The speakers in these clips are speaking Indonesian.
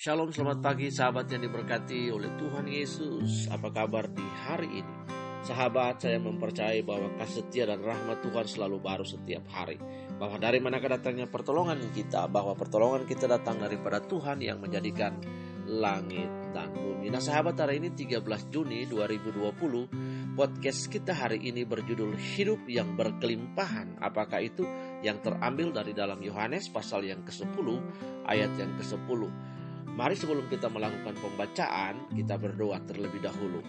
Shalom, selamat pagi sahabat yang diberkati oleh Tuhan Yesus. Apa kabar di hari ini? Sahabat, saya mempercayai bahwa kasih setia dan rahmat Tuhan selalu baru setiap hari. Bahwa dari mana datangnya pertolongan kita, bahwa pertolongan kita datang daripada Tuhan yang menjadikan langit dan bumi. Nah sahabat hari ini 13 Juni 2020 podcast kita hari ini berjudul Hidup yang Berkelimpahan. Apakah itu yang terambil dari dalam Yohanes pasal yang ke-10 ayat yang ke-10. Mari sebelum kita melakukan pembacaan, kita berdoa terlebih dahulu.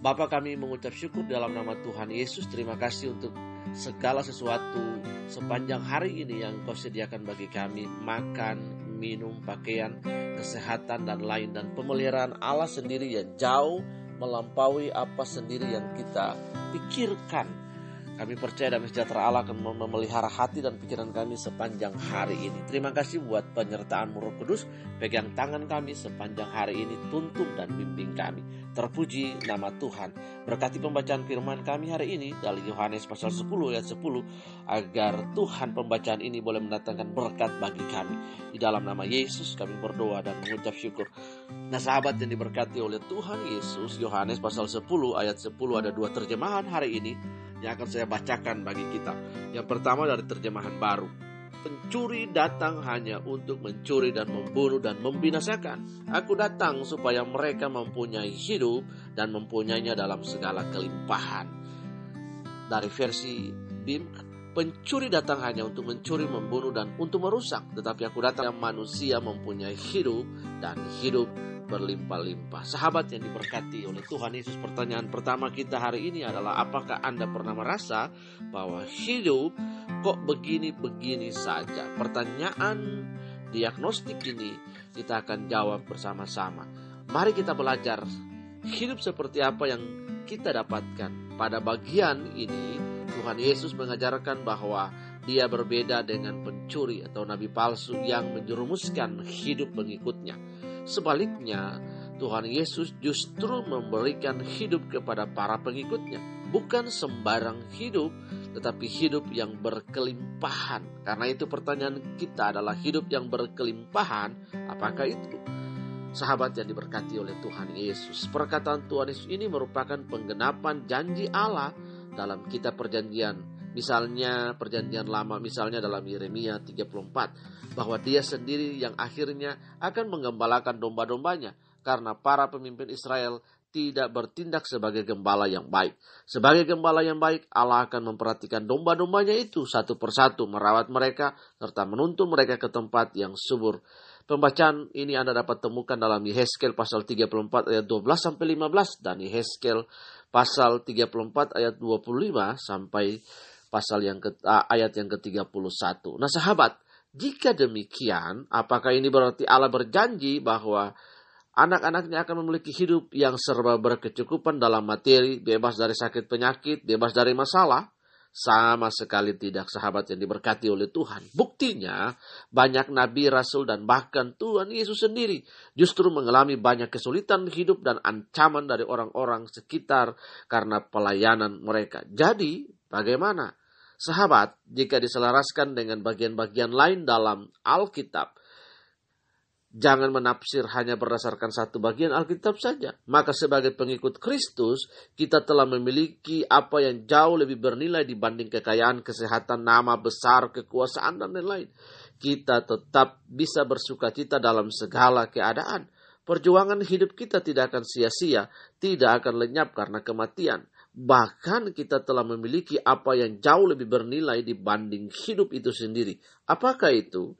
Bapa kami mengucap syukur dalam nama Tuhan Yesus. Terima kasih untuk segala sesuatu sepanjang hari ini yang kau sediakan bagi kami. Makan, minum, pakaian, kesehatan, dan lain. Dan pemeliharaan Allah sendiri yang jauh melampaui apa sendiri yang kita pikirkan kami percaya dan sejahtera Allah akan memelihara hati dan pikiran kami sepanjang hari ini. Terima kasih buat penyertaan Roh Kudus. Pegang tangan kami sepanjang hari ini, tuntun dan bimbing kami. Terpuji nama Tuhan. Berkati pembacaan firman kami hari ini dari Yohanes pasal 10 ayat 10 agar Tuhan pembacaan ini boleh mendatangkan berkat bagi kami. Di dalam nama Yesus kami berdoa dan mengucap syukur. Nah sahabat yang diberkati oleh Tuhan Yesus, Yohanes pasal 10 ayat 10 ada dua terjemahan hari ini yang akan saya bacakan bagi kita. Yang pertama dari terjemahan baru. Pencuri datang hanya untuk mencuri dan membunuh dan membinasakan. Aku datang supaya mereka mempunyai hidup dan mempunyainya dalam segala kelimpahan. Dari versi BIM, pencuri datang hanya untuk mencuri, membunuh, dan untuk merusak. Tetapi aku datang manusia mempunyai hidup dan hidup berlimpah-limpah. Sahabat yang diberkati oleh Tuhan Yesus, pertanyaan pertama kita hari ini adalah apakah Anda pernah merasa bahwa hidup kok begini-begini saja? Pertanyaan diagnostik ini kita akan jawab bersama-sama. Mari kita belajar hidup seperti apa yang kita dapatkan. Pada bagian ini Tuhan Yesus mengajarkan bahwa dia berbeda dengan pencuri atau nabi palsu yang menjerumuskan hidup pengikutnya. Sebaliknya, Tuhan Yesus justru memberikan hidup kepada para pengikutnya. Bukan sembarang hidup, tetapi hidup yang berkelimpahan. Karena itu pertanyaan kita adalah hidup yang berkelimpahan, apakah itu? Sahabat yang diberkati oleh Tuhan Yesus. Perkataan Tuhan Yesus ini merupakan penggenapan janji Allah dalam kitab perjanjian Misalnya perjanjian lama, misalnya dalam Yeremia 34, bahwa dia sendiri yang akhirnya akan menggembalakan domba-dombanya karena para pemimpin Israel tidak bertindak sebagai gembala yang baik. Sebagai gembala yang baik, Allah akan memperhatikan domba-dombanya itu satu persatu, merawat mereka, serta menuntun mereka ke tempat yang subur. Pembacaan ini Anda dapat temukan dalam Yehezkel pasal 34 ayat 12 sampai 15 dan Yehezkel pasal 34 ayat 25 sampai pasal yang ke, ayat yang ke-31. Nah, sahabat, jika demikian, apakah ini berarti Allah berjanji bahwa anak-anaknya akan memiliki hidup yang serba berkecukupan dalam materi, bebas dari sakit penyakit, bebas dari masalah? Sama sekali tidak sahabat yang diberkati oleh Tuhan. Buktinya banyak nabi, rasul, dan bahkan Tuhan Yesus sendiri justru mengalami banyak kesulitan hidup dan ancaman dari orang-orang sekitar karena pelayanan mereka. Jadi bagaimana? Sahabat, jika diselaraskan dengan bagian-bagian lain dalam Alkitab, jangan menafsir hanya berdasarkan satu bagian Alkitab saja. Maka sebagai pengikut Kristus, kita telah memiliki apa yang jauh lebih bernilai dibanding kekayaan, kesehatan, nama besar, kekuasaan, dan lain-lain. Kita tetap bisa bersuka cita dalam segala keadaan. Perjuangan hidup kita tidak akan sia-sia, tidak akan lenyap karena kematian. Bahkan kita telah memiliki apa yang jauh lebih bernilai dibanding hidup itu sendiri. Apakah itu?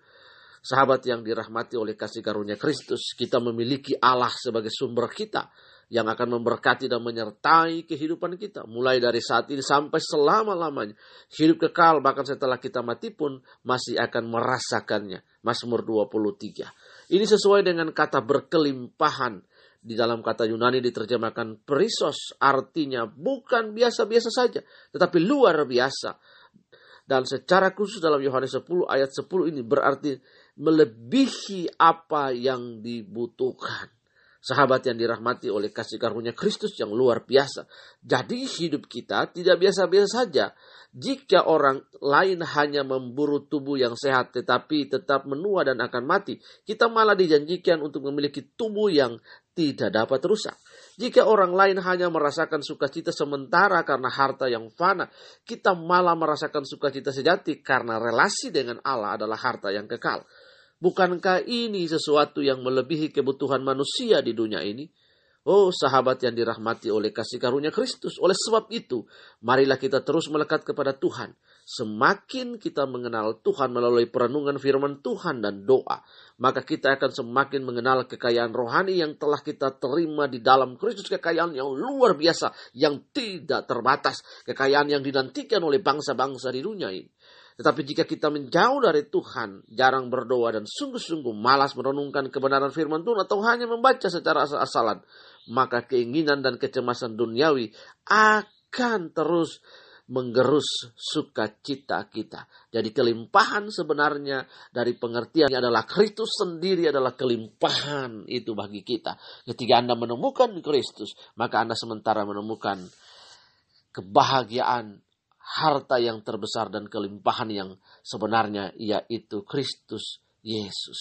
Sahabat yang dirahmati oleh kasih karunia Kristus, kita memiliki Allah sebagai sumber kita yang akan memberkati dan menyertai kehidupan kita. Mulai dari saat ini sampai selama-lamanya. Hidup kekal bahkan setelah kita mati pun masih akan merasakannya. Mazmur 23. Ini sesuai dengan kata berkelimpahan di dalam kata Yunani diterjemahkan perisos artinya bukan biasa-biasa saja tetapi luar biasa dan secara khusus dalam Yohanes 10 ayat 10 ini berarti melebihi apa yang dibutuhkan Sahabat yang dirahmati oleh kasih karunia Kristus yang luar biasa. Jadi hidup kita tidak biasa-biasa saja. Jika orang lain hanya memburu tubuh yang sehat tetapi tetap menua dan akan mati, kita malah dijanjikan untuk memiliki tubuh yang tidak dapat rusak. Jika orang lain hanya merasakan sukacita sementara karena harta yang fana, kita malah merasakan sukacita sejati karena relasi dengan Allah adalah harta yang kekal. Bukankah ini sesuatu yang melebihi kebutuhan manusia di dunia ini? Oh sahabat yang dirahmati oleh kasih karunia Kristus. Oleh sebab itu, marilah kita terus melekat kepada Tuhan. Semakin kita mengenal Tuhan melalui perenungan firman Tuhan dan doa, maka kita akan semakin mengenal kekayaan rohani yang telah kita terima di dalam Kristus. Kekayaan yang luar biasa, yang tidak terbatas. Kekayaan yang dinantikan oleh bangsa-bangsa di dunia ini. Tetapi jika kita menjauh dari Tuhan, jarang berdoa dan sungguh-sungguh malas merenungkan kebenaran firman Tuhan atau hanya membaca secara asal-asalan, maka keinginan dan kecemasan duniawi akan terus menggerus sukacita kita. Jadi kelimpahan sebenarnya dari pengertian adalah Kristus sendiri adalah kelimpahan itu bagi kita. Ketika Anda menemukan Kristus, maka Anda sementara menemukan kebahagiaan harta yang terbesar dan kelimpahan yang sebenarnya yaitu Kristus Yesus.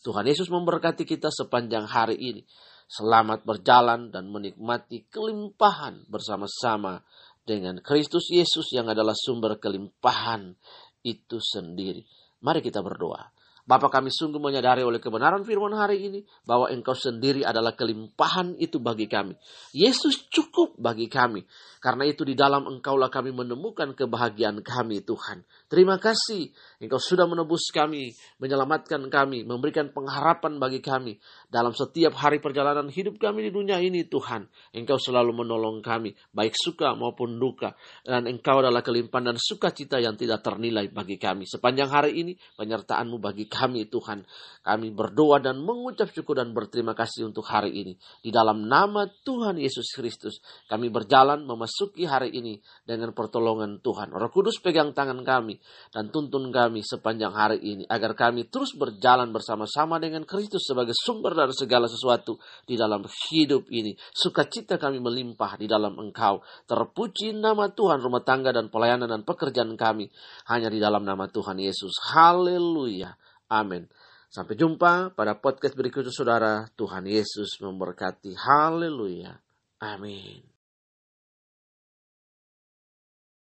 Tuhan Yesus memberkati kita sepanjang hari ini. Selamat berjalan dan menikmati kelimpahan bersama-sama dengan Kristus Yesus yang adalah sumber kelimpahan itu sendiri. Mari kita berdoa. Bapak kami sungguh menyadari oleh kebenaran firman hari ini bahwa engkau sendiri adalah kelimpahan itu bagi kami. Yesus cukup bagi kami. Karena itu di dalam engkaulah kami menemukan kebahagiaan kami Tuhan. Terima kasih engkau sudah menebus kami, menyelamatkan kami, memberikan pengharapan bagi kami. Dalam setiap hari perjalanan hidup kami di dunia ini Tuhan. Engkau selalu menolong kami, baik suka maupun duka. Dan engkau adalah kelimpahan dan sukacita yang tidak ternilai bagi kami. Sepanjang hari ini penyertaanmu bagi kami Tuhan. Kami berdoa dan mengucap syukur dan berterima kasih untuk hari ini. Di dalam nama Tuhan Yesus Kristus kami berjalan memasuki hari ini dengan pertolongan Tuhan. Roh Kudus pegang tangan kami dan tuntun kami sepanjang hari ini agar kami terus berjalan bersama-sama dengan Kristus sebagai sumber dari segala sesuatu di dalam hidup ini. Sukacita kami melimpah di dalam Engkau. Terpuji nama Tuhan rumah tangga dan pelayanan dan pekerjaan kami hanya di dalam nama Tuhan Yesus. Haleluya. Amin. Sampai jumpa pada podcast berikutnya saudara. Tuhan Yesus memberkati. Haleluya. Amin.